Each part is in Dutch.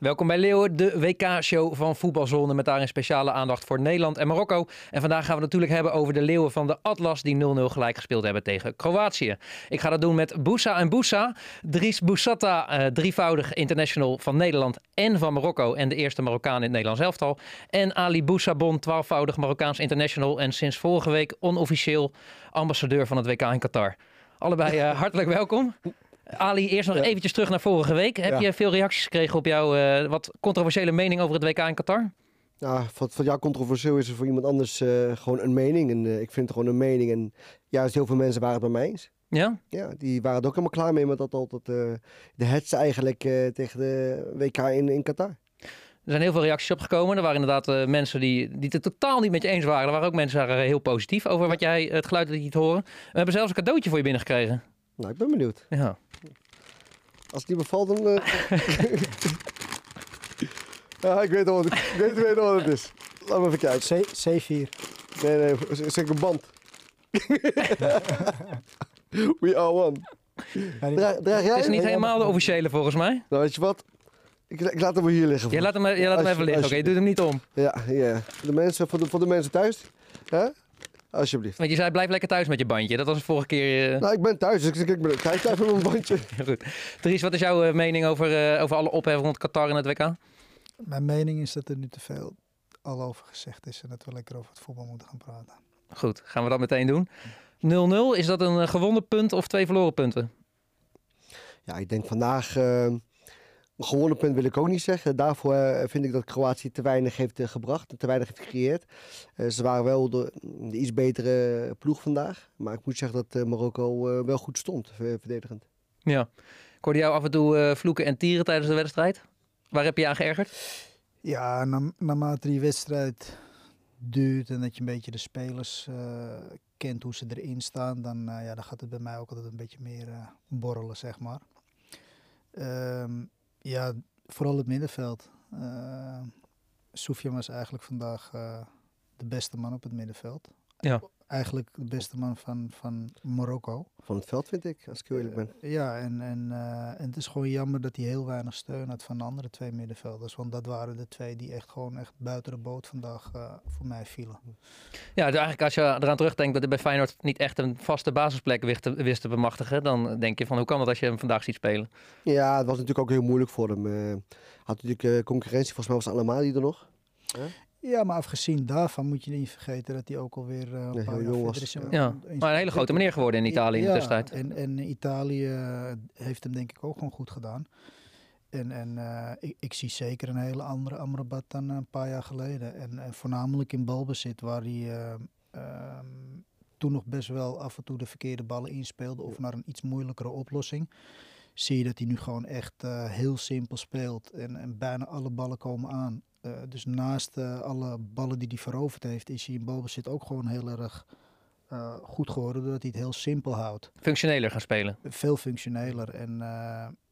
Welkom bij Leeuwen, de WK-show van Voetbalzone met daarin speciale aandacht voor Nederland en Marokko. En vandaag gaan we het natuurlijk hebben over de Leeuwen van de Atlas die 0-0 gelijk gespeeld hebben tegen Kroatië. Ik ga dat doen met Boussa en Boussa. Dries Boussata, eh, drievoudig international van Nederland en van Marokko en de eerste Marokkaan in het Nederlands elftal. En Ali Boussabon, twaalfvoudig Marokkaans international en sinds vorige week onofficieel ambassadeur van het WK in Qatar. Allebei eh, hartelijk welkom. Ali, eerst nog eventjes terug naar vorige week. Heb je veel reacties gekregen op jouw eh, wat controversiële mening over het WK in Qatar? Ja, wat voor jou controversieel is er voor iemand anders eh, gewoon een mening. En eh, ik vind het gewoon een mening. En juist heel veel mensen waren het met mij eens. Ja? Ja, die waren er ook helemaal klaar mee met dat altijd eh, de hets eigenlijk tegen de WK in, in Qatar. Er zijn heel veel reacties opgekomen. Er waren inderdaad mensen die, die het totaal niet met je eens waren. Er waren ook mensen die waren heel positief over wat jij, het geluid dat je het horen. We hebben zelfs een cadeautje voor je binnengekregen. Nou, ik ben benieuwd. Ja. Als het niet bevalt, dan... eh, ja, ik weet al wat, ik weet, weet al wat het is. Laat me even kijken. C, C4. Nee, nee, zeker een band. We are one. Draag, draag jij Het is niet helemaal de officiële volgens mij. Nou, weet je wat? Ik, ik laat hem wel hier liggen. Je laat hem, je laat hem even liggen. Oké, je doet hem niet om. Ja, ja. De mensen, voor, de, voor de mensen thuis. Hè? Alsjeblieft. Want je zei blijf lekker thuis met je bandje. Dat was de vorige keer. eh, Nou, ik ben thuis, dus ik, ik ben thuis met mijn bandje. Goed. Dries, wat is jouw eh, mening over, eh, over alle ophef rond Qatar en het WK? Mijn mening is dat er nu te veel al over gezegd is en dat we lekker over het voetbal moeten gaan praten. Goed, gaan we dat meteen doen. 0-0, is dat een gewonnen punt of twee verloren punten? Ja, ik denk vandaag... een gewonnen punt wil ik ook niet zeggen. Daarvoor eh, vind ik dat Kroatië te weinig heeft eh, gebracht. Te weinig heeft gecreëerd. Eh, ze waren wel de, de iets betere ploeg vandaag. Maar ik moet zeggen dat eh, Marokko eh, wel goed stond, ver- verdedigend. Ja. Ik hoorde jou af en toe eh, vloeken en tieren tijdens de wedstrijd. Waar heb je aan geërgerd? Ja, na, naarmate die wedstrijd duurt en dat je een beetje de spelers eh, kent hoe ze erin staan, dan, ja, dan gaat het bij mij ook altijd een beetje meer borrelen, zeg maar. Ehm, ja, vooral het middenveld. Uh, was eigenlijk vandaag eh, de beste man op het middenveld. Ja. Eigenlijk de beste man van, van Marokko. Van het veld vind ik, als ik heel eerlijk ben. Eh, ja, en, en, eh, en het is gewoon jammer dat hij heel weinig steun had van de andere twee middenvelders. Want dat waren de twee die echt gewoon echt buiten de boot vandaag eh, voor mij vielen. Ja, dus eigenlijk als je eraan terugdenkt dat hij bij Feyenoord niet echt een vaste basisplek wist te, wist te bemachtigen, dan denk je van hoe kan het als je hem vandaag ziet spelen? Ja, het was natuurlijk ook heel moeilijk voor hem. had natuurlijk eh, concurrentie, volgens mij was Alamadi er nog. Ja, maar afgezien daarvan moet je niet vergeten dat hij ook alweer uh, een paar heel jaar verder was, is. Ja, maar een hele grote meneer geworden in Italië in de tussentijd. En, en Italië heeft hem denk ik ook gewoon goed gedaan. En, en uh, ik, ik, zie zeker een hele andere Amrabat dan een paar jaar geleden. En, en voornamelijk in balbezit, waar hij uh, uh, toen nog best wel af en toe de verkeerde ballen inspeelde of naar een iets moeilijkere oplossing. Zie je dat hij nu gewoon echt uh, heel simpel speelt en, en bijna alle ballen komen aan. Uh, dus naast uh, alle ballen die hij veroverd heeft, is hij in balbezit ook gewoon heel erg uh, goed geworden. Doordat hij het heel simpel houdt. Functioneler gaan spelen. Veel functioneler. En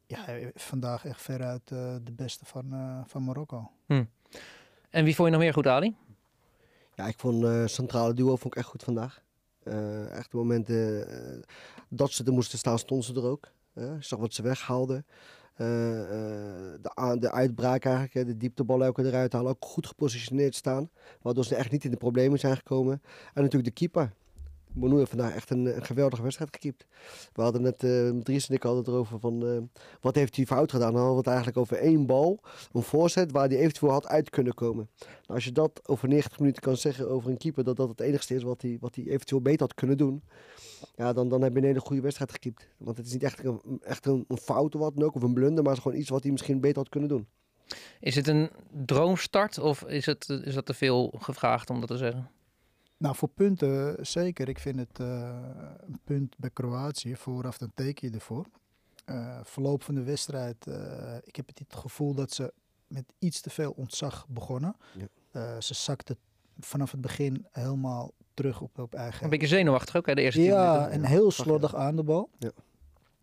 ja, vandaag echt veruit de beste van, van Marokko. Hm. En wie vond je nog meer goed, Ali? Ja, ik vond uh, centrale duo vond ik echt goed vandaag. Uh, echt de momenten uh, dat ze er moesten staan, stonden ze er ook. Uh, ik zag wat ze weghaalden. Uh, de, de uitbraak eigenlijk, de dieptebal elke eruit halen. Ook goed gepositioneerd staan. Waardoor ze echt niet in de problemen zijn gekomen. En natuurlijk de keeper. Monu heeft vandaag echt een, een geweldige wedstrijd gekiept. We hadden net, uh, Dries en ik hadden het erover van, uh, wat heeft hij fout gedaan? Dan hadden we het eigenlijk over één bal, een voorzet waar hij eventueel had uit kunnen komen. Nou, als je dat over 90 minuten kan zeggen over een keeper, dat dat het enigste is wat hij, wat hij eventueel beter had kunnen doen. Ja, dan, dan heb je een hele goede wedstrijd gekiept. Want het is niet echt een, echt een, een fout of wat ook, of een blunder, maar het gewoon iets wat hij misschien beter had kunnen doen. Is het een droomstart of is, het, is dat te veel gevraagd om dat te zeggen? Nou, voor punten zeker. Ik vind het uh, een punt bij Kroatië. Vooraf dan teken je ervoor. Uh, verloop van de wedstrijd. Uh, ik heb het, gevoel dat ze met iets te veel ontzag begonnen. Ja. ze zakten vanaf het begin helemaal terug op, op eigen... Een beetje zenuwachtig ook, hè, de eerste Ja, en heel slordig aan de bal. Ja.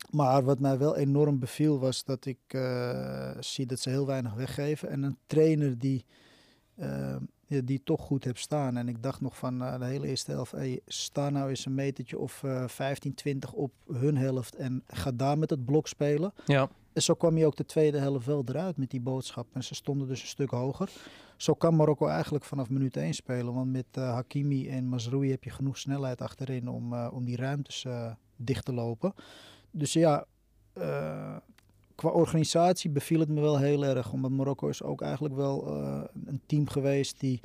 Maar wat mij wel enorm beviel was dat ik uh, zie dat ze heel weinig weggeven. En een trainer die, uh, die toch goed heeft staan. En ik dacht nog van uh, de hele eerste helft, hey, sta nou eens een metertje of 15, 20 op hun helft. En ga daar met het blok spelen. Ja. En zo kwam je ook de tweede helft wel eruit met die boodschap. En ze stonden dus een stuk hoger. Zo kan Marokko eigenlijk vanaf minuut 1 spelen. Want met uh, Hakimi en Mazroui heb je genoeg snelheid achterin om, om die ruimtes dicht te lopen. Dus ja, qua organisatie beviel het me wel heel erg. Omdat Marokko is ook eigenlijk wel een team geweest die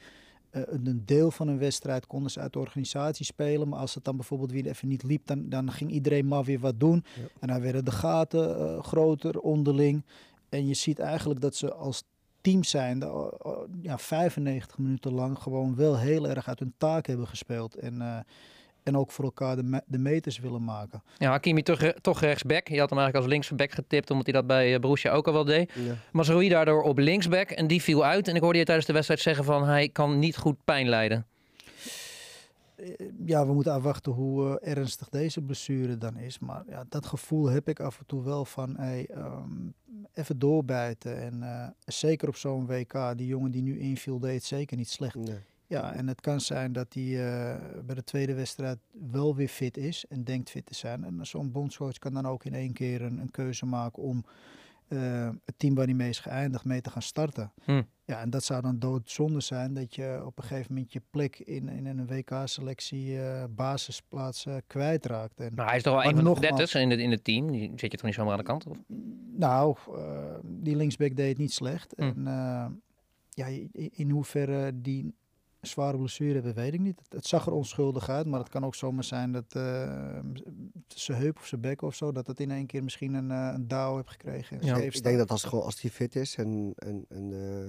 uh, een deel van een wedstrijd konden ze uit de organisatie spelen. Maar als het dan bijvoorbeeld weer even niet liep, dan, dan ging iedereen maar weer wat doen. Ja. En dan werden de gaten uh, groter onderling. En je ziet eigenlijk dat ze als team zijn, ja, 95 minuten lang gewoon wel heel erg uit hun taak hebben gespeeld. En en ook voor elkaar de, me de meters willen maken. Ja, Hakimi toch, toch rechtsback. Je had hem eigenlijk als linksback getipt, omdat hij dat bij uh, Borussia ook al wel deed. Ja. Mazraoui daardoor op linksback en die viel uit. En ik hoorde je tijdens de wedstrijd zeggen van hij kan niet goed pijn leiden. Ja, we moeten afwachten hoe uh, ernstig deze blessure dan is. Maar ja, dat gevoel heb ik af en toe wel van hey, um, even doorbijten. En uh, zeker op zo'n WK, die jongen die nu inviel, deed het zeker niet slecht. Nee. Ja, en het kan zijn dat hij uh, bij de tweede wedstrijd wel weer fit is en denkt fit te zijn. En zo'n bondscoach kan dan ook in één keer een, een keuze maken om uh, het team waar hij mee is geëindigd mee te gaan starten. Hm. Ja, en dat zou dan doodzonde zijn dat je op een gegeven moment je plek in, in een WK-selectie uh, basisplaats uh, kwijtraakt. En, maar hij is toch wel een van de detters in het, in het team? Die zet je toch niet zomaar aan de kant? Of? Nou, die linksback deed het niet slecht. Hm. En ja, in hoeverre die zware blessure hebben, weet ik niet. Het, het, zag er onschuldig uit, maar het kan ook zomaar zijn dat uh, zijn heup of zijn bek of zo, dat het in één keer misschien een, uh, een dauw heeft gekregen. Ja. Ik denk dat als, gewoon, als hij fit is en, en, en uh,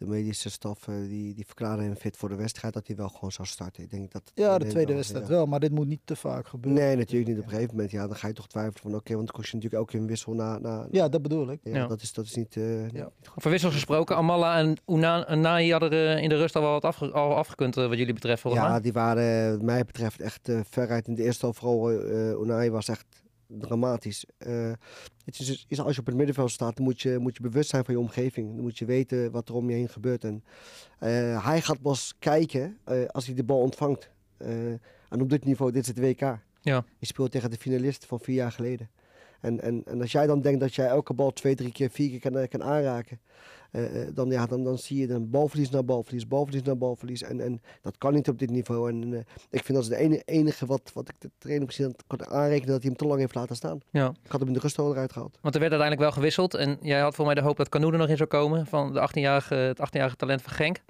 de medische staf die, die verklaren hem fit voor de wedstrijd, dat hij wel gewoon zou starten. Ik denk dat ja, de tweede wedstrijd wel, maar dit moet niet te vaak gebeuren. Nee, natuurlijk niet. Op een gegeven moment, ja, dan ga je toch twijfelen van oké, okay, want dan kost je natuurlijk ook een wissel na. na ja, dat bedoel ik. Ja, ja. Dat, is, dat is niet, uh, ja. niet goed. Over wissels gesproken, Amala en Unai hadden er in de rust al wat afge al afgekund wat jullie betreft volgens ja, mij. die waren wat mij betreft echt uh, veruit in de eerste helft. Vooral uh, Unai was echt dramatisch. Uh, het is, is, als je op het middenveld staat, dan moet je, moet je bewust zijn van je omgeving. Dan moet je weten wat er om je heen gebeurt. En, uh, hij gaat pas kijken uh, als hij de bal ontvangt. en op dit niveau, dit is het WK. Ja. Je speelt tegen de finalist van vier jaar geleden. En, en, en als jij dan denkt dat jij elke bal twee, drie keer, vier keer kan, kan aanraken. Uh, dan, ja, dan, dan zie je dan balverlies naar balverlies, balverlies naar balverlies. En, en dat kan niet op dit niveau. En uh, ik vind dat is de enige, enige wat, wat ik de trainer misschien kon aanrekenen dat hij hem te lang heeft laten staan. Ja. Ik had hem in de rust al eruit gehaald. Want er werd uiteindelijk wel gewisseld. En jij had voor mij de hoop dat Canoe er nog in zou komen. Van de 18-jarige, het 18-jarige talent van Genk.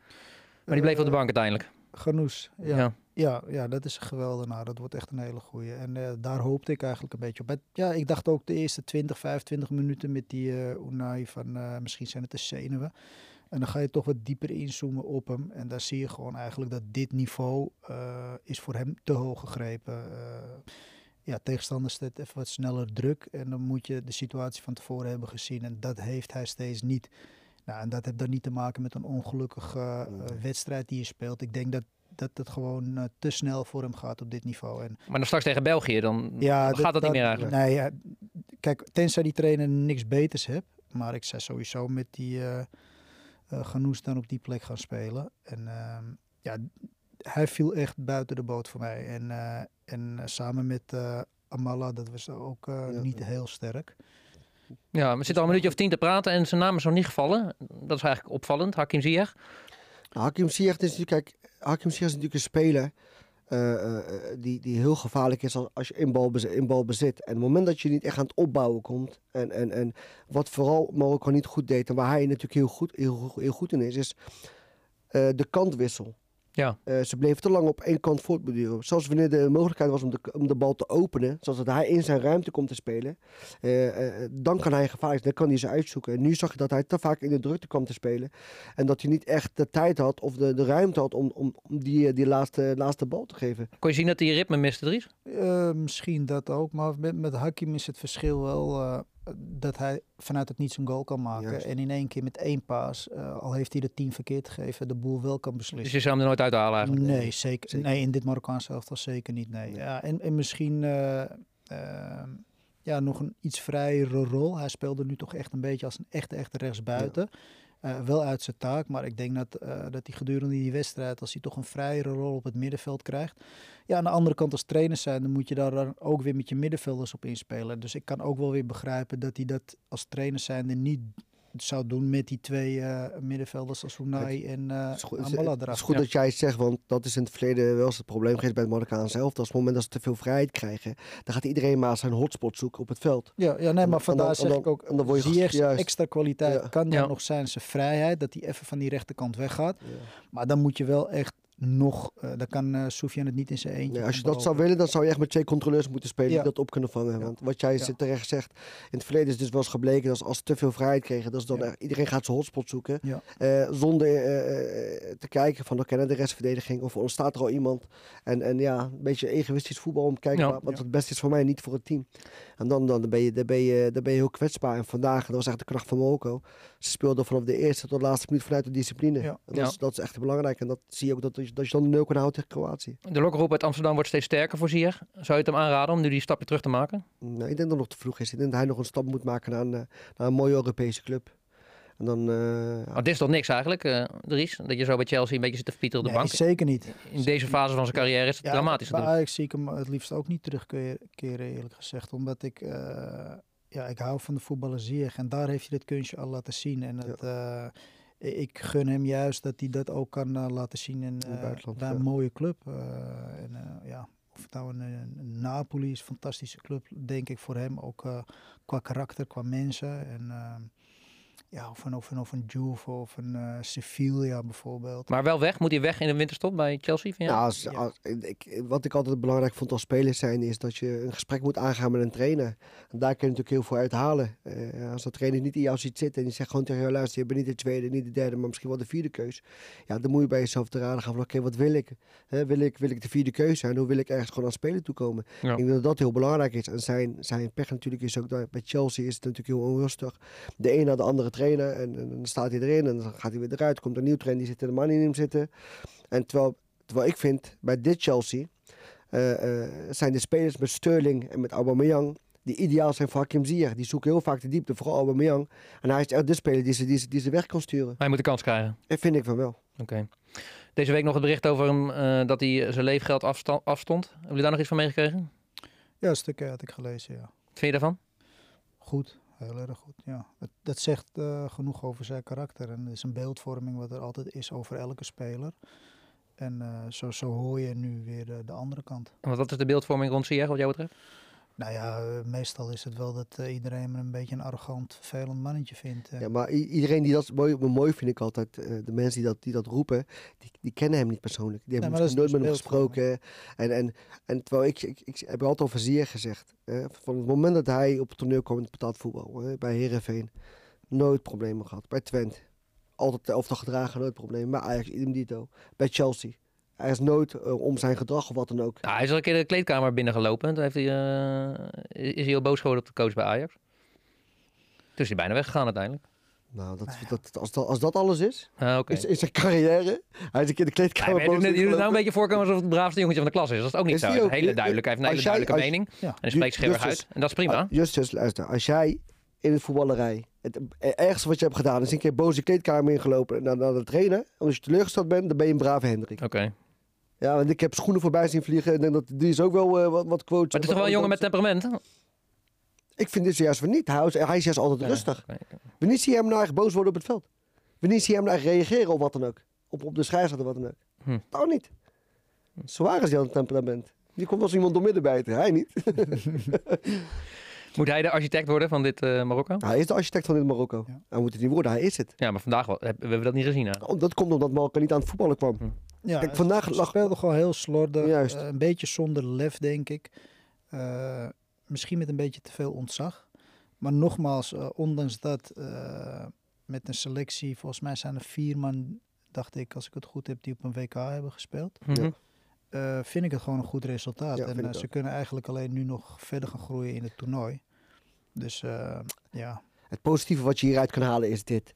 Maar die bleef op de bank uiteindelijk. Genoes, ja. ja. Ja, ja, dat is geweldig. Nou, dat wordt echt een hele goeie. En uh, daar hoopte ik eigenlijk een beetje op. Ja, ik dacht ook de eerste 20, 25 minuten met die uh, Unai van uh, misschien zijn het de zenuwen. En dan ga je toch wat dieper inzoomen op hem. En daar zie je gewoon eigenlijk dat dit niveau is voor hem te hoog gegrepen. ja, tegenstander zet even wat sneller druk. En dan moet je de situatie van tevoren hebben gezien. En dat heeft hij steeds niet. Nou, en dat heeft dan niet te maken met een ongelukkige wedstrijd die je speelt. Ik denk dat dat het gewoon uh, te snel voor hem gaat op dit niveau. En, maar dan straks tegen België, dan ja, gaat dat, dat, niet meer eigenlijk. Nee, ja, kijk, tenzij die trainer niks beters heeft. Maar ik zou sowieso met die uh, uh, Genoes dan op die plek gaan spelen. En ehm, ja, hij viel echt buiten de boot voor mij. En, en samen met Amala, dat was ook ja, niet heel sterk. Ja, we zitten al een minuutje of tien te praten en zijn naam is nog niet gevallen. Dat is eigenlijk opvallend, Hakim Ziyech. Nou, Hakim Ziyech is natuurlijk, kijk, Hakim Ziyech is natuurlijk een speler uh, uh, die, die heel gevaarlijk is als, als je in bal, bezit, in bal bezit. En het moment dat je niet echt aan het opbouwen komt, en, en, en wat vooral Marokko niet goed deed, en waar hij natuurlijk heel goed, heel, heel goed in is, is de kantwissel. Ja. Uh, ze bleven te lang op één kant voortborduren. Zelfs wanneer de mogelijkheid was om de, om de bal te openen, zoals dat hij in zijn ruimte komt te spelen, uh, uh, dan kan hij gevaarlijk zijn, dan kan hij ze uitzoeken. En nu zag je dat hij te vaak in de drukte kwam te spelen en dat hij niet echt de tijd had of de, de ruimte had om, om, om die, die laatste, laatste bal te geven. Kon je zien dat hij ritme miste, Dries? misschien dat ook, maar met, met Hakim is het verschil wel dat hij vanuit het niets een goal kan maken. Juist. En in één keer met één paas, uh, al heeft hij de tien verkeerd gegeven, de boel wel kan beslissen. Dus je zou hem er nooit uithalen eigenlijk? Nee, zeker. zeker. Nee, in dit Marokkaanse elftal zeker niet. Nee. Ja, en, en misschien uh, uh, ja, nog een iets vrijere rol. Hij speelde nu toch echt een beetje als een echte, echte rechtsbuiten. Ja. Eh, wel uit zijn taak. Maar ik denk dat, eh, dat hij gedurende die wedstrijd, als hij toch een vrijere rol op het middenveld krijgt. Ja, aan de andere kant als trainer zijn, dan moet je daar dan ook weer met je middenvelders op inspelen. Dus ik kan ook wel weer begrijpen dat hij dat als trainer zijnde niet zou doen met die twee eh, middenvelders als Unai en uh, Het is goed, Amala het is dat jij het zegt, want dat is in het verleden wel eens het probleem geweest bij het Marokkaan zelf. Dat op het moment dat ze te veel vrijheid krijgen, dan gaat iedereen maar zijn hotspot zoeken op het veld. Ja, ja nee, maar vandaar zeg dan- ik ook, en dan word je extra kwaliteit Ja. kan dan Ja. nog zijn zijn vrijheid, dat hij even van die rechterkant weggaat. Maar dan moet je wel echt nog, eh dan kan eh Soufiane het niet in zijn eentje. Nee, als je dat zou willen, dan zou je echt met twee controleurs moeten spelen Ja. die dat op kunnen vangen. Ja. Want wat jij Ja. zit terecht zegt, in het verleden is dus wel eens gebleken dat als, als ze te veel vrijheid kregen, dat is dan iedereen gaat zijn hotspot zoeken. Ja. eh, zonder eh, eh, te kijken van oké, naar de restverdediging of ontstaat er al iemand. En, en ja, een beetje egoïstisch voetbal om te kijken Ja. wat, wat Ja. het beste is voor mij, niet voor het team. En dan, dan, ben, je, dan, ben, je, dan ben je heel kwetsbaar. En vandaag, dat was echt de kracht van Marokko. Ze speelden vanaf de eerste tot de laatste minuut vanuit de discipline. Ja. Dat, Ja. is, dat is echt belangrijk. En dat zie je ook dat, je- dat je dan de nul kan houden tegen Kroatië. De lokroep uit Amsterdam wordt steeds sterker voor Ziyech. Zou je het hem aanraden om nu die stapje terug te maken? Nee, ik denk dat het nog te vroeg is. Ik denk dat hij nog een stap moet maken naar een, eh, naar een mooie Europese club. En dan, eh, ja. Oh, dit is toch niks eigenlijk, eh Dries? Dat je zo bij Chelsea een beetje zit te verpieteren op de Nee, bank. zeker niet. In deze fase van zijn carrière is het Ja, dramatisch natuurlijk. Ajax zie ik hem het liefst ook niet terugkeren, eerlijk gezegd. Omdat ik, eh, ja, ik hou van de voetballer Ziyech. En daar heeft hij dit kunstje al laten zien. En het, eh, ik gun hem juist dat hij dat ook kan eh, laten zien in, eh, buitenland, bij ja. een mooie club. En, ja, of het nou een, een Napoli is, een fantastische club, denk ik voor hem. Ook qua karakter, qua mensen. En, ja, of een, of een, of een Juve of een eh, Sevilla bijvoorbeeld. Maar wel weg? Moet hij weg in de winterstop bij Chelsea? Vind je? Nou, als, Ja. als- ik, wat ik altijd belangrijk vond als speler zijn, is dat je een gesprek moet aangaan met een trainer. En daar kun je natuurlijk heel veel uithalen. Eh, als dat trainer niet in jou ziet zitten en die zegt gewoon tegen jou, luister, je bent niet de tweede, niet de derde, maar misschien wel de vierde keus. Ja, dan moet je bij jezelf te raden gaan van, oké, wat wil ik? Hè, wil ik? Wil ik de vierde keus zijn? Hoe wil ik ergens gewoon aan spelen toekomen? Ja. Ik denk dat dat heel belangrijk is. En zijn, zijn pech natuurlijk is ook, dat bij Chelsea is het natuurlijk heel onrustig. De een naar de andere trainer en, en dan staat hij erin en dan gaat hij weer eruit. Komt een nieuw trainer, die zit helemaal niet in hem zitten. En terwijl, terwijl ik vind, bij dit Chelsea eh, eh, zijn de spelers met Sterling en met Aubameyang die ideaal zijn voor Hakim Ziyech. Die zoeken heel vaak de diepte, vooral Aubameyang. En hij is echt de speler die ze, die ze, die ze weg kan sturen. Hij moet de kans krijgen. Dat vind ik van wel. Oké. Deze week nog het bericht over hem eh, dat hij zijn leefgeld afstond. Hebben jullie daar nog iets van meegekregen? Ja, een stukje had ik gelezen, ja. Wat vind je daarvan? Goed, heel erg goed. Ja. Dat, zegt eh, genoeg over zijn karakter. En het is een beeldvorming wat er altijd is over elke speler. En eh, zo, zo hoor je nu weer de, de andere kant. Wat is de beeldvorming rond Ziyech wat jou betreft? Nou ja, eh, meestal is het wel dat eh, iedereen hem een beetje een arrogant, vervelend mannetje vindt. Ja, maar iedereen die dat mooi, mooi vind ik altijd, eh, de mensen die dat, die dat roepen, die, die kennen hem niet persoonlijk. Die hebben maar nooit met hem dus gesproken. En, en, en terwijl ik, ik, ik heb altijd over Ziyech gezegd, eh, van het moment dat hij op het toneel kwam in het betaald voetbal, eh, bij Herenveen, nooit problemen gehad. Bij Twente, altijd de elftal gedragen, nooit problemen. Bij Ajax, idem dito. Bij Chelsea. Hij is nooit eh, om zijn gedrag of wat dan ook. Nou, hij is al een keer de kleedkamer binnengelopen. Toen heeft hij, eh, is hij heel boos geworden op de coach bij Ajax. Toen is hij bijna weggegaan uiteindelijk. Nou, dat, Nou ja. dat, als, dat, als dat alles is, Ah, Oké. is, is zijn carrière. Hij is een keer de Ja, kleedkamer maar je doet je nou een beetje voorkomen alsof het het braafste jongetje van de klas is. Dat is ook niet Is zo. die Hij is ook? een hele duidelijke, hij heeft een hele jij- duidelijke als- mening. Ja. En hij spreekt scherp uit. En dat is prima. Ah, Justus, luister. Als jij in de voetballerij het ergste wat je hebt gedaan is een keer boos de kleedkamer ingelopen naar, naar de trainer. Als je teleurgesteld bent, dan ben je een brave Hendrik. Oké. Ja, want ik heb schoenen voorbij zien vliegen. En denk dat die is ook wel eh, wat, wat quotes. Maar het is toch wel een jongen met temperament? hè? Ik vind dit juist van niet. Hij is, hij is juist altijd Ja, rustig. oké. Wanneer zie je hem nou echt boos worden op het veld? Wanneer zie je hem nou echt reageren op wat dan ook? Op, op de scheidsrechter wat dan ook? Hm. Nou niet. Zwaar is hij aan het temperament. Die komt als iemand door midden bijten. Hij niet. Moet hij de architect worden van dit eh, Marokko? Hij is de architect van dit Marokko. Ja. Hij moet het niet worden. Hij is het. Ja, maar vandaag wel, heb- we hebben dat niet gezien. Hè? Oh, Dat komt omdat Marokko niet aan het voetballen kwam. Ja, Kijk, vandaag het lag- speelde gewoon heel slordig. Juist. eh, een beetje zonder lef, denk ik. Eh, misschien met een beetje te veel ontzag. Maar nogmaals, eh, ondanks dat, eh, met een selectie, volgens mij zijn er vier man, dacht ik, als ik het goed heb, die op een WK hebben gespeeld. Mhm. eh, vind ik het gewoon een goed resultaat. Ja, en ze kunnen eigenlijk alleen nu nog verder gaan groeien in het toernooi. Dus eh, ja, Het positieve wat je hieruit kan halen is dit.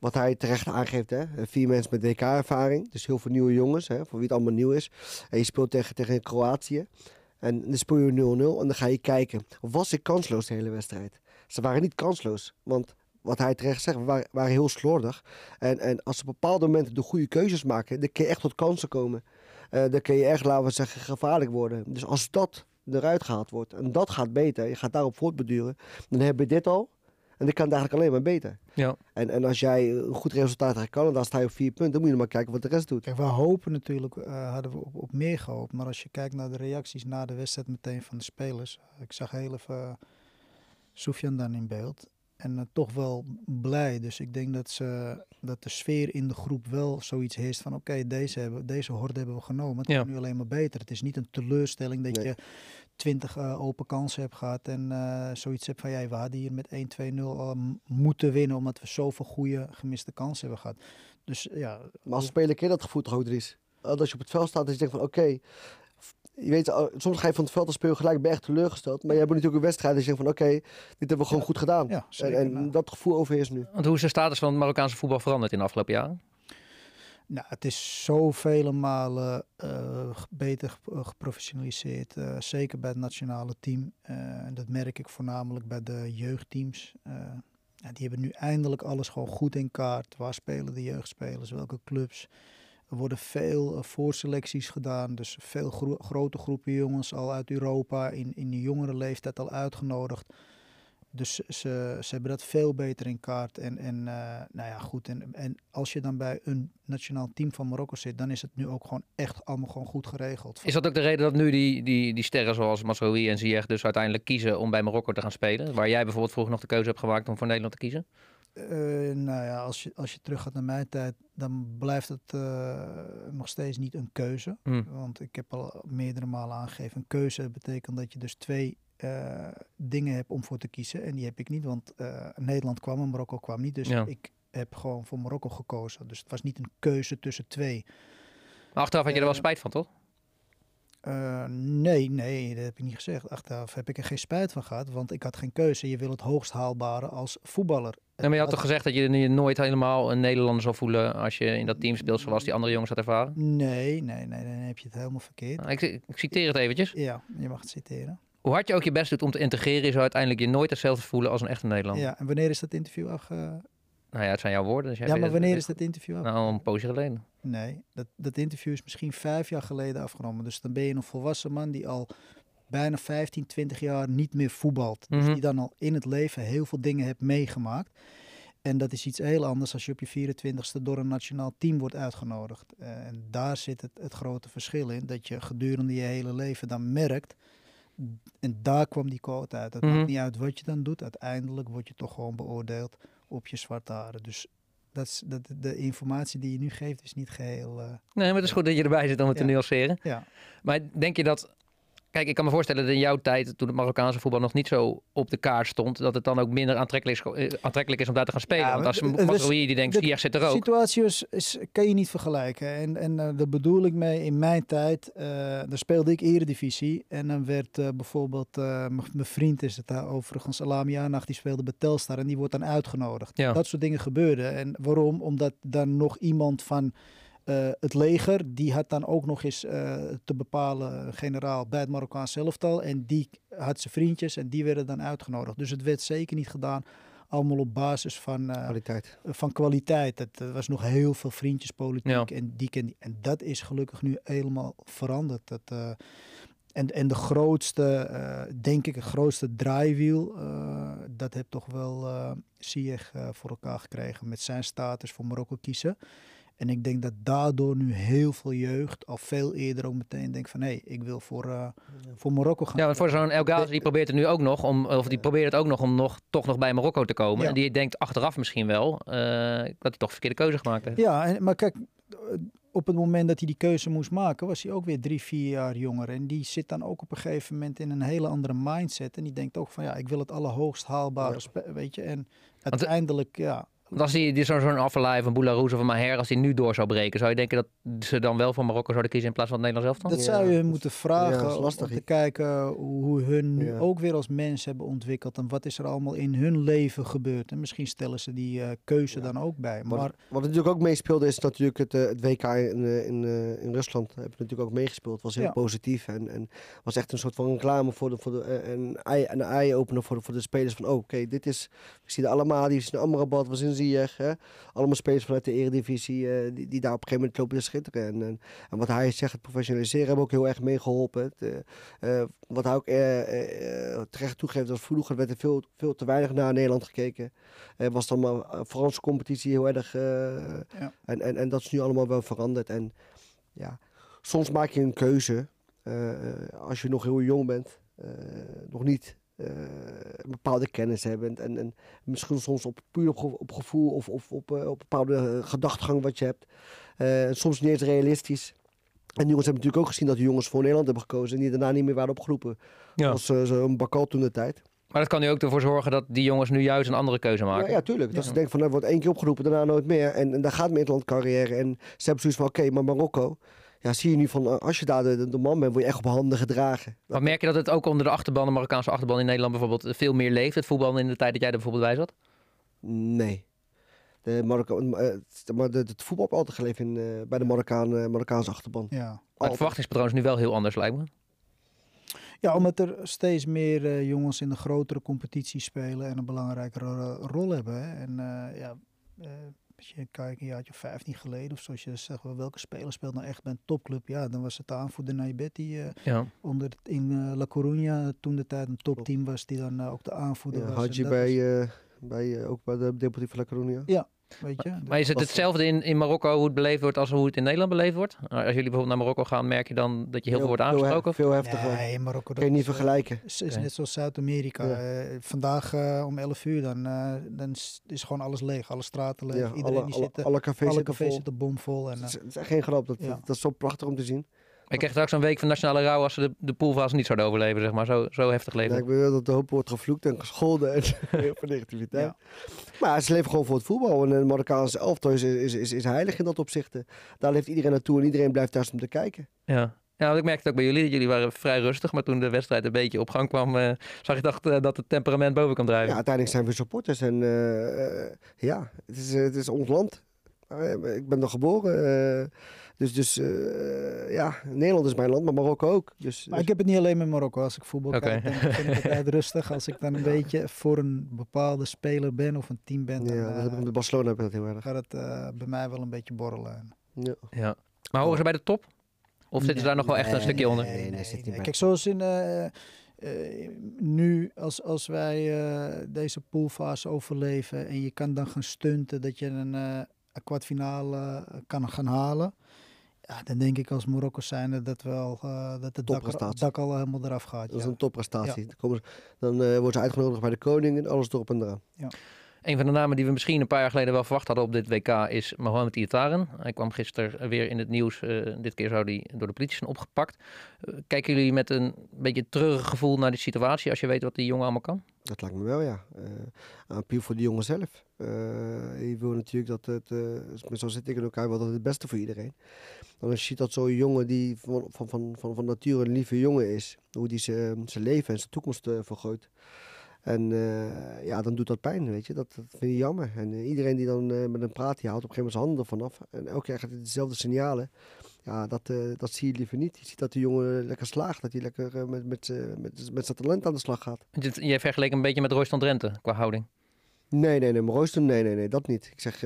Wat hij terecht aangeeft, hè? vier mensen met WK-ervaring. Dus heel veel nieuwe jongens, hè? voor wie het allemaal nieuw is. En je speelt tegen, tegen Kroatië. En dan speel je 0-0 en dan ga je kijken. Was ik kansloos de hele wedstrijd? Ze waren niet kansloos. Want wat hij terecht zegt, waren heel slordig. En, en als ze op bepaalde momenten de goede keuzes maken, dan kun je echt tot kansen komen. Eh, dan kun je echt, laten we zeggen, gevaarlijk worden. Dus als dat eruit gehaald wordt en dat gaat beter, je gaat daarop voortbeduren, dan heb je dit al. En dit kan eigenlijk alleen maar beter. Ja. En, en als jij een goed resultaat krijgt kan, en dan sta je op vier punten, dan moet je maar kijken wat de rest doet. Kijk, we hopen natuurlijk, eh, hadden we op, op meer gehoopt. Maar als je kijkt naar de reacties na de wedstrijd meteen van de spelers. Ik zag heel even uh, Sofian dan in beeld. En uh, toch wel blij. Dus ik denk dat, ze, dat de sfeer in de groep wel zoiets heerst van... oké, deze, hebben, deze horde hebben we genomen. Het ja. is nu alleen maar beter. Het is niet een teleurstelling dat nee. je twintig uh, open kansen hebt gehad... en uh, zoiets hebt van... Ja, we hadden hier met 1-2-0 al moeten winnen... omdat we zoveel goede gemiste kansen hebben gehad. Dus ja... Maar als speler ken je dat gevoel toch ook, Dries? Als je op het veld staat en je denkt van... oké, okay, je weet, soms ga je van het veld als speel gelijk ben echt teleurgesteld. Maar je hebt natuurlijk een wedstrijd en je denkt van oké, okay, dit hebben we gewoon ja. goed gedaan. Ja, en, en dat gevoel overheerst nu. Want hoe is de status van het Marokkaanse voetbal veranderd in de afgelopen jaren? Nou, het is zoveel malen uh, beter geprofessionaliseerd. Uh, zeker bij het nationale team. Uh, dat merk ik voornamelijk bij de jeugdteams. Ja, die hebben nu eindelijk alles gewoon goed in kaart. Waar spelen de jeugdspelers? Welke clubs? Er worden veel uh, voorselecties gedaan. Dus veel gro grote groepen jongens al uit Europa in, in de jongere leeftijd al uitgenodigd. Dus ze, ze hebben dat veel beter in kaart. En, en uh, nou ja, goed. En, en als je dan bij een nationaal team van Marokko zit, dan is het nu ook gewoon echt allemaal gewoon goed geregeld. Is dat ook de reden dat nu die, die, die sterren zoals Masrowi en Ziyech dus uiteindelijk kiezen om bij Marokko te gaan spelen? Waar jij bijvoorbeeld vroeger nog de keuze hebt gemaakt om voor Nederland te kiezen? Uh, nou ja, als je, als je terug gaat naar mijn tijd, dan blijft het uh, nog steeds niet een keuze. Mm. Want ik heb al meerdere malen aangegeven, een keuze betekent dat je dus twee uh, dingen hebt om voor te kiezen. En die heb ik niet, want Nederland kwam en Marokko kwam niet. Dus ja. ik heb gewoon voor Marokko gekozen. Dus het was niet een keuze tussen twee. Maar achteraf had je er wel spijt van, toch? Uh, nee, nee, dat heb ik niet gezegd. Achteraf heb ik er geen spijt van gehad, want ik had geen keuze. Je wil het hoogst haalbare als voetballer. Ja, maar je had toch gezegd dat je je nooit helemaal een Nederlander zou voelen als je in dat team speelt zoals die andere jongens had ervaren? Nee, nee, nee, dan heb je het helemaal verkeerd. Nou, ik, ik, citeer het eventjes. Ja, je mag het citeren. Hoe hard je ook je best doet om te integreren, je zou uiteindelijk je nooit hetzelfde voelen als een echte Nederlander. Ja, en wanneer is dat interview afge... Nou ja, het zijn jouw woorden. Dus ja, maar wanneer is dat interview af? Nou, een poosje geleden. Nee, dat, dat interview is misschien vijf jaar geleden afgenomen. Dus dan ben je een volwassen man die al bijna 15, 20 jaar niet meer voetbalt. Mhm. Dus die dan al in het leven heel veel dingen hebt meegemaakt. En dat is iets heel anders als je op je 24ste door een nationaal team wordt uitgenodigd. Uh, en daar zit het, het grote verschil in. Dat je gedurende je hele leven dan merkt. En daar kwam die quote uit. Het Mhm. maakt niet uit wat je dan doet. Uiteindelijk word je toch gewoon beoordeeld op je zwarte haren. Dus dat is, dat, de informatie die je nu geeft is niet geheel... Uh, Nee, maar het is goed dat je erbij zit om het Ja. te nuanceren. ja. Maar denk je dat... Kijk, ik kan me voorstellen dat in jouw tijd, toen het Marokkaanse voetbal nog niet zo op de kaart stond, dat het dan ook minder aantrekkelijk is, eh, aantrekkelijk is om daar te gaan spelen. Ja, Want als een die denkt, de zit er ook. situatie is, is, kan je niet vergelijken. En, en uh, daar bedoel ik mee, in mijn tijd, uh, daar speelde ik eredivisie. En dan werd uh, bijvoorbeeld, mijn vriend is het daar overigens, Alami die speelde bij Telstar en die wordt dan uitgenodigd. Ja. Dat soort dingen gebeurden. En waarom? Omdat dan nog iemand van eh, het leger, die had dan ook nog eens eh, te bepalen generaal bij het Marokkaans elftal. En die had zijn vriendjes en die werden dan uitgenodigd. Dus het werd zeker niet gedaan allemaal op basis van, eh, Kwaliteit. van kwaliteit. Het er was nog heel veel vriendjespolitiek en die. En dat is gelukkig nu helemaal veranderd. Dat, eh, en, en de grootste, eh, denk ik, het grootste draaiwiel, eh, dat heeft toch wel eh Ziyech eh, voor elkaar gekregen met zijn status voor Marokko kiezen. En ik denk dat daardoor nu heel veel jeugd al veel eerder ook meteen denkt van hé, hey, ik wil voor, eh, voor Marokko gaan. Ja, want voor zo'n El Ghazi, die probeert het nu ook nog om, of die probeert het ook nog om nog, toch nog bij Marokko te komen. Ja. En die denkt achteraf misschien wel eh, dat hij toch een verkeerde keuze gemaakt heeft. Ja, en, maar kijk, eh, op het moment dat hij die keuze moest maken, was hij ook weer drie, vier jaar jonger. En die zit dan ook op een gegeven moment in een hele andere mindset. En die denkt ook van ja, ik wil het allerhoogst haalbare, Ja. weet je. En de- uiteindelijk, ja, als die, die zo'n zo'n Afellay van Boularouz of een Maher, als die nu door zou breken, zou je denken dat ze dan wel voor Marokko zouden kiezen in plaats van het Nederlands elftal? Dat Ja, zou je moeten vragen lastig, om te kijken hoe, hun nu Ja. ook weer als mens hebben ontwikkeld en wat is er allemaal in hun leven gebeurd. En misschien stellen ze die eh, keuze Ja. dan ook bij. Wat, Maar wat natuurlijk ook meespeelde is natuurlijk het, eh, het WK in, eh, in, eh, in Rusland. Hebben natuurlijk ook meegespeeld. Was heel Ja. positief en, en was echt een soort van reclame voor de, voor de eh, een eye, een eye-opener voor de, voor de spelers van oh, oké, dit is, we zien de Alamadi, we zien Amrabat, we zien Ziyech, hè? allemaal spelers vanuit de eredivisie eh, die, die daar op een gegeven moment lopen te schitteren. En, en, en wat hij zegt, het professionaliseren, hebben ook heel erg meegeholpen. Eh, eh, wat hij ook eh, eh, eh, terecht toegeeft, was vroeger werd er veel, veel te weinig naar Nederland gekeken. Er was dan maar eh, Franse competitie heel erg. eh, Ja. en, en, en dat is nu allemaal wel veranderd. En ja, soms maak je een keuze eh, eh, als je nog heel jong bent, eh, nog niet eh, een bepaalde kennis hebt. En, en misschien soms op, puur op, ge- op gevoel of, of op, eh, op bepaalde eh, gedachtegang wat je hebt. Eh, soms niet eens realistisch. En die jongens hebben natuurlijk ook gezien dat de jongens voor Nederland hebben gekozen en die daarna niet meer waren opgeroepen. Ja. Als eh, zo'n Bakal toen de tijd. Maar dat kan nu ook ervoor zorgen dat die jongens nu juist een andere keuze maken. Ja, ja, tuurlijk. Dat Ja. ze denken van, er wordt één keer opgeroepen, daarna nooit meer. En, en daar gaat mijn interland carrière. En ze hebben zoiets van, oké, maar Marokko. Ja, zie je nu van, eh, als je daar de, de, man bent, word je echt op handen gedragen. Maar merk je dat het ook onder de achterban, de Marokkaanse achterban in Nederland bijvoorbeeld, veel meer leeft, het voetbal in de tijd dat jij er bijvoorbeeld bij zat? Nee. De Marokko, eh, het- maar de, het voetbal heb altijd geleefd in, eh, bij de Marokkaan, eh, Marokkaanse achterban. ja. Maar het verwachtingspatroon is nu wel heel anders, lijkt me. ja, omdat er steeds meer eh, jongens in de grotere competitie spelen en een belangrijkere ro- rol hebben. Hè. En eh, ja, eh, als je kijkt een jaartje of 15 geleden of zoals je zegt, wel, welke speler speelt nou echt bij een topclub? Ja, dan was het de aanvoerder Naibet die eh, Ja. onder in eh, La Coruña toen de tijd een topteam was, die dan eh, ook de aanvoerder Ja, was. had je bij, eh, bij eh, ook bij de Deportivo La Coruña. is- weet je, Maar is het hetzelfde in, in Marokko hoe het beleefd wordt als hoe het in Nederland beleefd wordt? Nou, Als jullie bijvoorbeeld naar Marokko gaan, merk je dan dat je heel veel wordt Veel, aangesproken? veel heftiger. Nee, Marokko Kan je niet is, eh, vergelijken. is, is Oké. net zoals Zuid-Amerika. Ja. Eh, vandaag eh, om 11 uur, dan, eh, dan is, is gewoon alles leeg. Alle straten leeg. Ja, Iedereen alle, die alle, zit, eh, alle cafés alle zitten cafés vol. zitten bomvol. En, Het eh, is, het is echt geen grap. Dat, Ja. dat, dat is zo prachtig om te zien. Ik kreeg straks een week van nationale rouw als ze de, de poolfase niet zouden overleven, zeg maar. Zo, zo heftig leven. Ja, ik weet wel dat de hoop wordt gevloekt en gescholden en heel veel negativiteit. Ja. Maar ze leven gewoon voor het voetbal. En de Marokkaanse elftal is, is, is, is heilig in dat opzicht. Daar leeft iedereen naartoe en iedereen blijft thuis om te kijken. Ja. Ja, want ik merkte ook bij jullie. Jullie waren vrij rustig, maar toen de wedstrijd een beetje op gang kwam, eh, zag je toch eh, dat het temperament boven kan Ja, drijven. uiteindelijk zijn we supporters en eh, ja, het is, het is ons land. Eh, ik ben er geboren. eh, dus dus eh, ja, Nederland is mijn land, maar Marokko ook. Dus, maar dus- ik heb het niet alleen met Marokko. Als ik voetbal Oké. kijk, dan vind ik het altijd rustig. Als ik dan een beetje voor een bepaalde speler ben of een team ben, dan ja, dat met Barcelona heb ik dat heel erg. gaat het eh, bij mij wel een beetje borrelen. Ja. Ja. Maar horen ze bij de top? Of zitten ze daar nog wel echt een Nee, stukje onder? nee, nee, zit. Kijk, zoals in eh, eh, nu, als, als wij eh, deze poolfase overleven en je kan dan gaan stunten dat je een, eh, een kwartfinale kan gaan halen. Ja, dan denk ik als Marokko zijn dat wel eh, dat het dak, al helemaal eraf gaat. Dat is ja. een topprestatie. Dan, dan eh, worden ze uitgenodigd bij de koning en alles erop en eraan. Een van de namen die we misschien een paar jaar geleden wel verwacht hadden op dit WK is Mohamed Iataren. Hij kwam gisteren weer in het nieuws. eh, dit keer zou hij door de politie zijn opgepakt. Eh, kijken jullie met een beetje treurig gevoel naar die situatie als je weet wat die jongen allemaal kan? Dat lijkt me wel, ja. Aan puur voor die jongen zelf. Je wil natuurlijk dat het, zo zit ik in elkaar, wel dat het beste voor iedereen. En als je ziet dat zo'n jongen die van, van, van, van, van nature een lieve jongen is, hoe die zijn leven en zijn toekomst vergooit. En eh, ja, dan doet dat pijn, weet je. Dat, dat vind je jammer. En eh, iedereen die dan eh, met hem praat, die houdt op een gegeven moment zijn handen ervan af. En elke keer gaat hij dezelfde signalen. Ja, dat, dat zie je liever niet. Je ziet dat de jongen lekker slaagt. Dat hij lekker met, met, met, met zijn talent aan de slag gaat. Jij vergeleek een beetje met Royston Drenthe qua houding. Nee, nee, nee. Maar Royston, nee, nee, nee, dat niet. Ik zeg,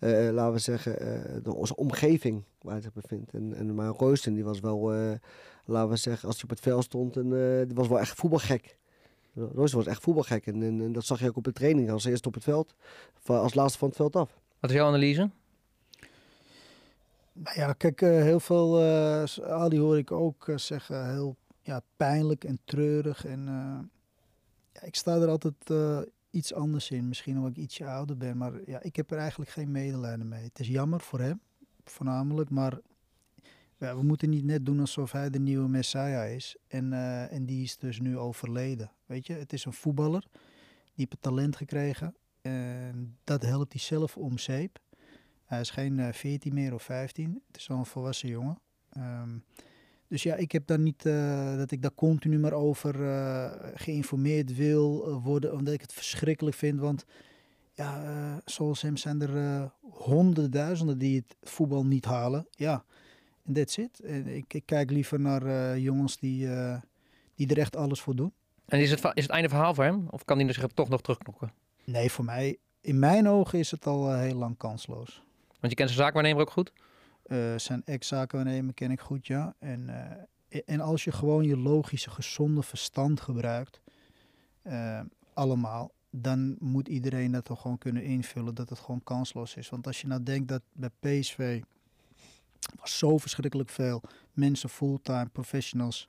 laten we zeggen, de, onze omgeving waar hij zich bevindt. En, en, maar Royston, die was wel, laten we zeggen, als hij op het veld stond, en, die was wel echt voetbalgek. Royston was echt voetbalgek. En, en, en dat zag je ook op de training. Als eerste op het veld, van- als laatste van het veld af. Wat is jouw analyse? Nou ja, kijk, eh, heel veel, eh, s- Ali hoor ik ook eh, zeggen, heel ja, pijnlijk en treurig. En eh, ja, ik sta er altijd eh, iets anders in. Misschien omdat ik ietsje ouder ben, maar ja, ik heb er eigenlijk geen medelijden mee. Het is jammer voor hem, voornamelijk, maar ja, we moeten niet net doen alsof hij de nieuwe Messiah is. En, eh, en die is dus nu overleden. Weet je, het is een voetballer, die heeft talent gekregen. En dat helpt hij zelf om zeep. Hij is geen uh, 14 meer of 15. Het is al een volwassen jongen. Ehm, dus ja, ik heb daar niet uh, dat ik daar continu maar over geïnformeerd wil worden, omdat ik het verschrikkelijk vind. Want ja, zoals hem zijn er honderdduizenden die het voetbal niet halen. Ja, en that's it. En ik, ik kijk liever naar jongens die, die er echt alles voor doen. En is het, is het einde verhaal voor hem? Of kan hij zich toch nog terugknokken? Nee, voor mij, in mijn ogen is het al heel lang kansloos. Want je kent zijn zaakwaarnemer ook goed? Zijn ex-zakenwaarnemer ken ik goed, ja. En, en als je gewoon je logische, gezonde verstand gebruikt, allemaal, dan moet iedereen dat toch gewoon kunnen invullen dat het gewoon kansloos is. Want als je nou denkt dat bij PSV was zo verschrikkelijk veel mensen, fulltime professionals,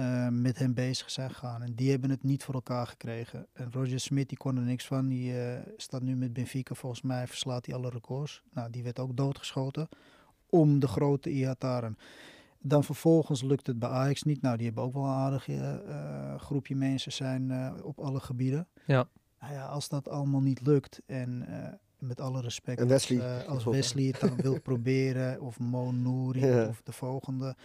uh, met hem bezig zijn gegaan. En die hebben het niet voor elkaar gekregen. En Roger Smit die kon er niks van. Die uh, staat nu met Benfica. Volgens mij verslaat hij alle records. Nou, die werd ook doodgeschoten om de grote Ihataren. Dan vervolgens lukt het bij Ajax niet. Nou, die hebben ook wel een aardig uh, groepje mensen zijn op alle gebieden. Ja. Nou ja, als dat allemaal niet lukt en met alle respect. En Wesley. Als, als Wesley het dan wil proberen of Mo Nouri ja. of de volgende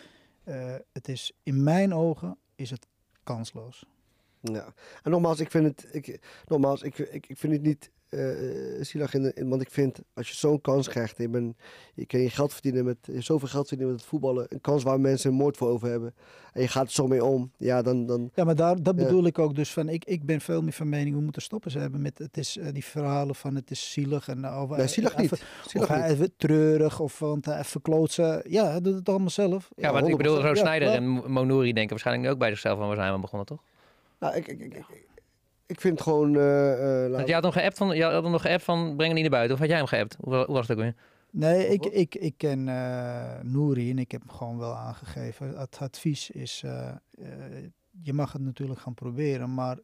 uh, het is in mijn ogen is het kansloos. Ja, en nogmaals, ik vind het, ik, nogmaals, ik, ik, ik vind het niet zielig, in, in, want ik vind als je zo'n kans krijgt, je, ben, je kan je geld verdienen met, je zoveel geld verdienen met het voetballen, een kans waar mensen een moord voor over hebben, en je gaat er zo mee om, ja, dan... dan ja, maar daar, dat bedoel ik ook dus van, ik, ik ben veel meer van mening, we moeten stoppen ze hebben met, het is uh, die verhalen van het is zielig en... Uh, of, nee, zielig niet. Even, zielig of hij niet. treurig, of want hij verkloot ze, ja, hij doet het allemaal zelf. Ja, ja wat ik bedoel, zo Snijder ja, en Monori denken waarschijnlijk ook bij zichzelf van, waar zijn we begonnen, toch? Nou, ik, ik, ik, ik vind het gewoon... Uh, uh, je had nog geappt van, je had nog geappt van breng hem niet naar buiten. Of had jij hem geappt? Hoe, hoe was het ook weer? Nee, ik, ik, ik ken uh, Nouri en ik heb hem gewoon wel aangegeven. Het advies is, uh, uh, je mag het natuurlijk gaan proberen, maar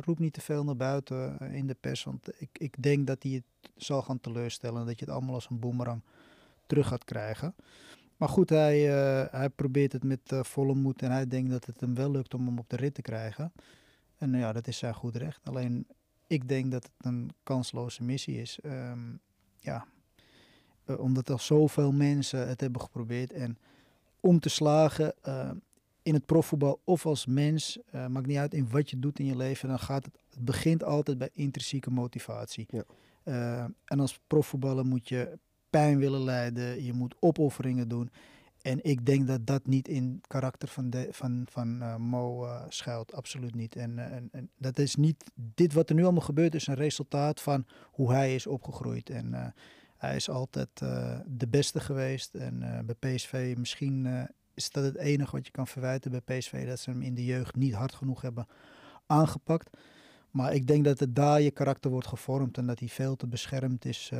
roep niet te veel naar buiten in de pers. Want ik, ik denk dat hij het zal gaan teleurstellen. Dat je het allemaal als een boemerang terug gaat krijgen. Maar goed, hij, hij probeert het met volle moed en hij denkt dat het hem wel lukt om hem op de rit te krijgen. En ja, dat is zijn goed recht. Alleen ik denk dat het een kansloze missie is. Um, ja, uh, omdat er zoveel mensen het hebben geprobeerd. En om te slagen uh, in het profvoetbal of als mens, uh, maakt niet uit in wat je doet in je leven, dan gaat het, het begint altijd bij intrinsieke motivatie. Ja. en als profvoetballer moet je pijn willen lijden, je moet opofferingen doen. En ik denk dat dat niet in het karakter van, de, van, van uh, Mo uh, schuilt. Absoluut niet. En, uh, en, en, dat is niet. Dit wat er nu allemaal gebeurt, is een resultaat van hoe hij is opgegroeid. En hij is altijd de beste geweest. En bij PSV, misschien is dat het enige wat je kan verwijten bij PSV. Dat ze hem in de jeugd niet hard genoeg hebben aangepakt. Maar ik denk dat het daar je karakter wordt gevormd. En dat hij veel te beschermd is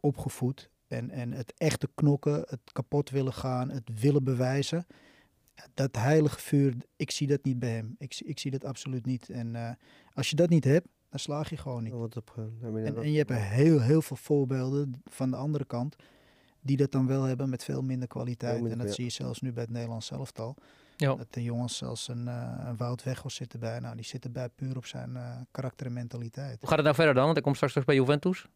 opgevoed. En, en het echte knokken, het kapot willen gaan, het willen bewijzen. Dat heilige vuur, ik zie dat niet bij hem. Ik, ik zie dat absoluut niet. En uh, als je dat niet hebt, dan slaag je gewoon niet. Wat op, uh, en, en, je hebt heel, heel veel voorbeelden van de andere kant. Die dat dan wel hebben met veel minder kwaliteit. Minder, en dat ja. zie je zelfs nu bij het Nederlands elftal. Ja. Dat de jongens zelfs een, uh, een Wout Weghorst zitten bij. Nou, die zitten bij puur op zijn karakter en mentaliteit. Hoe gaat het nou verder dan? Want hij komt straks terug bij Juventus.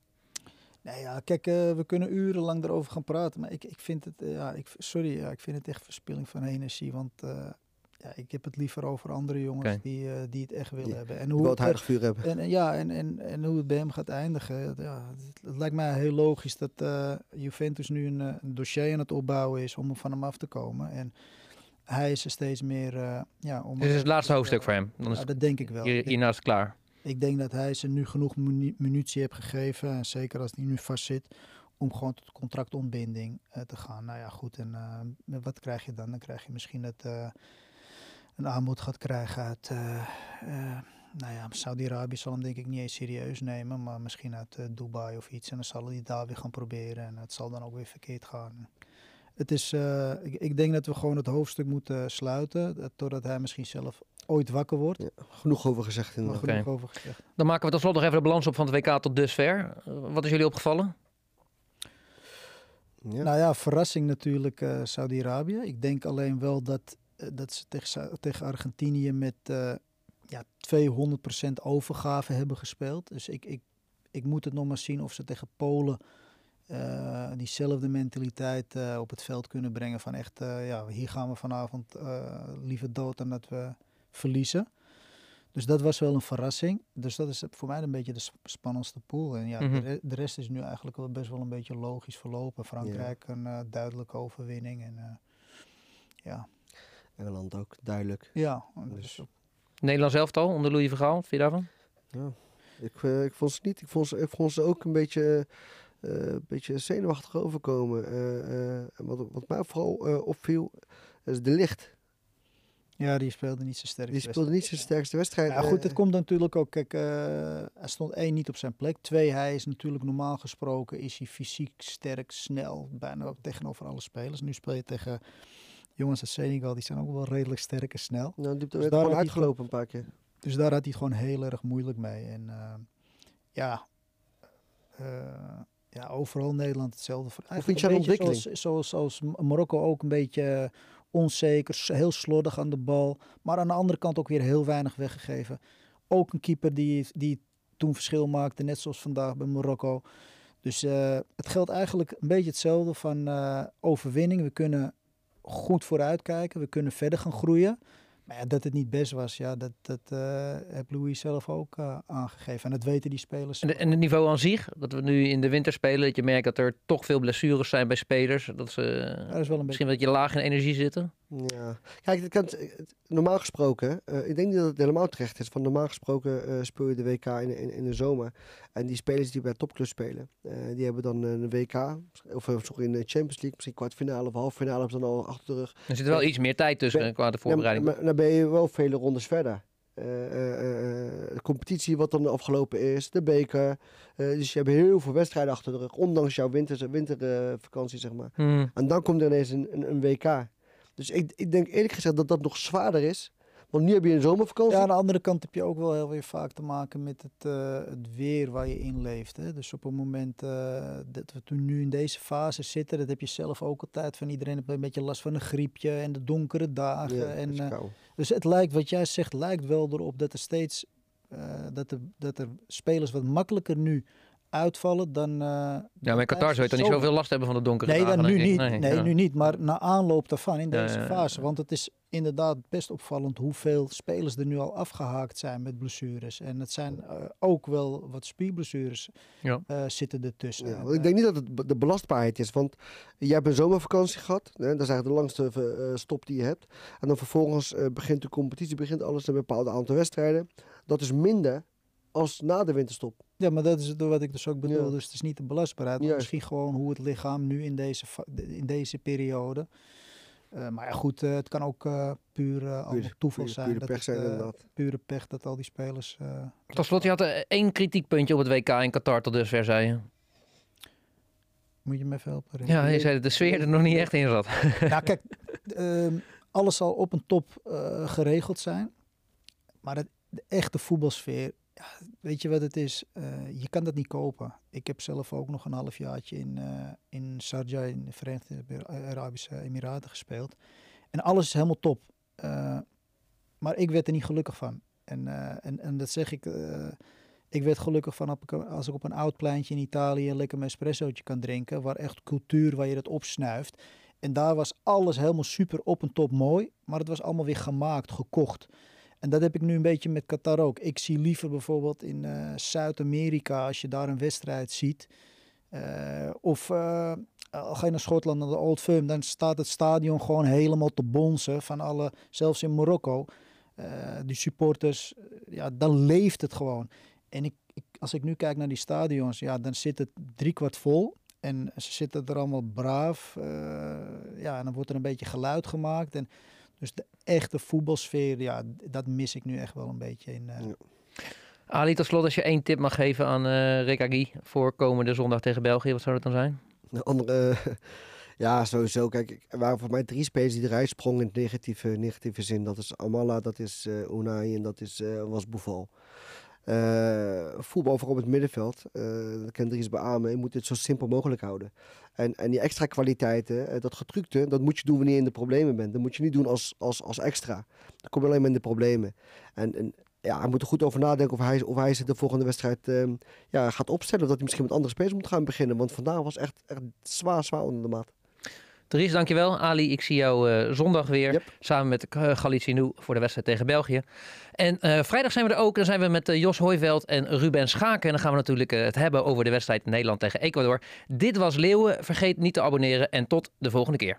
Nee, ja, kijk, uh, we kunnen urenlang erover gaan praten, maar ik, ik vind het, uh, ja, ik, sorry, ja, ik vind het echt verspilling van energie, want uh, ja, ik heb het liever over andere jongens okay. die, die het echt willen ja, hebben. En hoe het heilig vuur hebben. En, en, ja, en, en, en hoe het bij hem gaat eindigen, ja, het, het lijkt mij heel logisch dat Juventus nu een, een, dossier aan het opbouwen is om van hem af te komen. En hij is er steeds meer, ja... Om Dit is het laatste hoofdstuk voor hem? Dan is ja, dat denk ik wel. Hier, hierna is het klaar? Ik denk dat hij ze nu genoeg muni munitie heeft gegeven. En zeker als hij nu vast zit. Om gewoon tot contractontbinding uh, te gaan. Nou ja, goed. En uh, wat krijg je dan? Dan krijg je misschien dat uh, een aanbod gaat krijgen uit. nou ja, Saudi-Arabië zal hem denk ik niet eens serieus nemen. Maar misschien uit Dubai of iets. En dan zal hij daar weer gaan proberen. En het zal dan ook weer verkeerd gaan. Het is, ik, ik, denk dat we gewoon het hoofdstuk moeten sluiten. Totdat hij misschien zelf ooit wakker wordt. Ja, genoeg over gezegd. Genoeg okay. over gezegd. Dan maken we tot slot nog even de balans op van het WK tot dusver. Wat is jullie opgevallen? Ja. Nou ja, verrassing natuurlijk uh, Saudi-Arabië. Ik denk alleen wel dat, uh, dat ze tegen, tegen Argentinië met uh, ja, 200% overgave hebben gespeeld. Dus ik, ik, ik moet het nog maar zien of ze tegen Polen eh, diezelfde mentaliteit eh, op het veld kunnen brengen. Van echt, eh, ja, hier gaan we vanavond eh, liever dood dan dat we verliezen. Dus dat was wel een verrassing. Dus dat is voor mij een beetje de sp- spannendste pool. En ja, Mhm. de, re- de rest is nu eigenlijk wel best wel een beetje logisch verlopen. Frankrijk een eh, duidelijke overwinning. En eh, ja, Engeland ook, duidelijk. ja Dus- dus ook- Nederlands elftal onder Louis van Gaal, vind je daarvan? Ja. Ik, ik vond ze niet. Ik vond ze, ik vond ze ook een beetje, een beetje zenuwachtig overkomen. Eh, eh, wat, wat mij vooral eh, opviel, is de licht. ja, die speelde niet zo sterk. Die de speelde niet zijn sterkste wedstrijd. Ja, goed, Eh, het komt natuurlijk ook. Kijk, eh, hij stond één niet op zijn plek. Twee, hij is natuurlijk normaal gesproken is hij fysiek sterk, snel, bijna ook tegenover alle spelers. Nu speel je tegen jongens uit Senegal, die zijn ook wel redelijk sterk en snel. Nou, die Dus werd daar gewoon had hij uitgelopen een paar keer. Dus daar had hij het gewoon heel erg moeilijk mee. En eh, ja, eh, ja, overal Nederland hetzelfde. Voor- vind eigenlijk je een ontwikkeling? Zoals, zoals, zoals Marokko ook een beetje onzeker, s- heel slordig aan de bal. Maar aan de andere kant ook weer heel weinig weggegeven. Ook een keeper die, die toen verschil maakte, net zoals vandaag bij Marokko. Dus eh, het geldt eigenlijk een beetje hetzelfde van eh, overwinning. We kunnen goed vooruitkijken, we kunnen verder gaan groeien. Maar ja, dat het niet best was, ja, dat, dat eh heeft Louis zelf ook eh, aangegeven. En dat weten die spelers. En, het niveau aan zich, dat we nu in de winter spelen, dat je merkt dat er toch veel blessures zijn bij spelers. Dat ze Ja, dat is wel een misschien beetje laag in energie zitten. Ja. Kijk, het kan, het- normaal gesproken, eh, ik denk niet dat het helemaal terecht is. Want normaal gesproken eh, speel je de WK in, in, in de zomer. En die spelers die bij topclubs spelen, eh, die hebben dan een WK, of eh, sorry, in de Champions League, misschien kwartfinale of halve finale, hebben ze dan al achter de rug. Er zit wel iets meer tijd tussen Ben- eh, qua de voorbereiding. maar, maar dan ben je wel vele rondes verder. Eh, eh, eh, de competitie wat dan afgelopen is, de beker. Eh, dus je hebt heel veel wedstrijden achter de rug, ondanks jouw wintervakantie, wintervakantie zeg maar. Hmm. En dan komt er ineens een, een, een WK. Dus ik, ik denk eerlijk gezegd dat dat nog zwaarder is. Want nu heb je een zomervakantie. Ja, aan de andere kant heb je ook wel heel weer vaak te maken met het, eh, het weer waar je in leeft. Hè? Dus op het moment eh, dat we toen nu in deze fase zitten, dat heb je zelf ook altijd van iedereen heeft een beetje last van een griepje en de donkere dagen. Ja, en, eh, dus het lijkt, wat jij zegt, lijkt wel erop dat er steeds dat, er, dat er spelers wat makkelijker nu uitvallen dan. eh, Ja, dan maar in Qatar zou je toch niet zoveel last hebben van de donkere Nee, dagen, dan nu niet. Nee, ja. nu niet. Maar na aanloop daarvan in deze ja, fase. Want het is inderdaad best opvallend hoeveel spelers er nu al afgehaakt zijn met blessures. En het zijn eh, ook wel wat spierblessures Ja. eh, zitten ertussen. Ja, ik denk niet dat het de belastbaarheid is. Want jij hebt een zomervakantie gehad. Hè, dat is eigenlijk de langste eh, stop die je hebt. En dan vervolgens eh, begint de competitie, begint alles een bepaald aantal wedstrijden. Dat is minder als na de winterstop. ja, maar dat is het wat ik dus ook bedoel. Ja. Dus het is niet de belastbaarheid. Maar misschien gewoon hoe het lichaam nu in deze, in deze periode. Eh, maar ja, goed, eh, het kan ook eh, puur eh, allemaal toeval zijn. pure dat pech het, zijn inderdaad. pure pech dat al die spelers. eh, Tot slot, je had één kritiekpuntje op het WK in Qatar tot dusver, zei je. moet je me even helpen? Rick? Ja, je zei dat de sfeer er nog niet echt in zat. Nou, kijk, ehm, alles zal op een top eh, geregeld zijn. Maar het, de echte voetbalsfeer, ja, weet je wat het is? Eh, je kan dat niet kopen. Ik heb zelf ook nog een halfjaartje in, eh in Sharjah, in de Verenigde Arabische Emiraten gespeeld. En alles is helemaal top. Eh, maar ik werd er niet gelukkig van. En, en, en dat zeg ik. ik werd gelukkig van als ik op een oud pleintje in Italië lekker mijn espressootje kan drinken. Waar echt cultuur, waar je dat opsnuift. En daar was alles helemaal super op en top mooi. Maar het was allemaal weer gemaakt, gekocht. En dat heb ik nu een beetje met Qatar ook. Ik zie liever bijvoorbeeld in eh, Zuid-Amerika, als je daar een wedstrijd ziet. eh, of eh, al ga je naar Schotland, naar de Old Firm, dan staat het stadion gewoon helemaal te bonzen. Van alle, zelfs in Marokko, die supporters, ja, dan leeft het gewoon. En ik, ik, als ik nu kijk naar die stadions, ja, dan zit het driekwart vol. En ze zitten er allemaal braaf. ja, en dan wordt er een beetje geluid gemaakt. En dus de echte voetbalsfeer, ja, dat mis ik nu echt wel een beetje in. eh, Ja. Ali, tot slot, als je één tip mag geven aan eh Rick Agui voor komende zondag tegen België, wat zou dat dan zijn? De andere, ja, sowieso. Kijk, ik- er waren voor mij drie spelers die eruit sprongen in het negatieve, negatieve zin. Dat is Amala, dat is eh Unai en dat is, eh, was Boeval. Eh, voetbal voor op het middenveld, eh dat kan Dries beamen, je moet het zo simpel mogelijk houden. En, en die extra kwaliteiten, eh, dat getrukte, dat moet je doen wanneer je in de problemen bent. Dat moet je niet doen als, als, als extra. Dan kom je alleen maar in de problemen. En, en ja, hij moet er goed over nadenken of hij, of hij zich de volgende wedstrijd ehm, ja, gaat opstellen. Of dat hij misschien met andere spelers moet gaan beginnen. Want vandaag was echt, echt zwaar, zwaar onder de maat. Dries, dankjewel. Ali, ik zie jou eh, zondag weer. Yep. Samen met uh, Galicinou voor de wedstrijd tegen België. En uh, vrijdag zijn we er ook. Dan zijn we met Jos Hooiveld en Ruben Schaken. En dan gaan we natuurlijk het hebben over de wedstrijd Nederland tegen Ecuador. Dit was Leeuwen. Vergeet niet te abonneren en tot de volgende keer.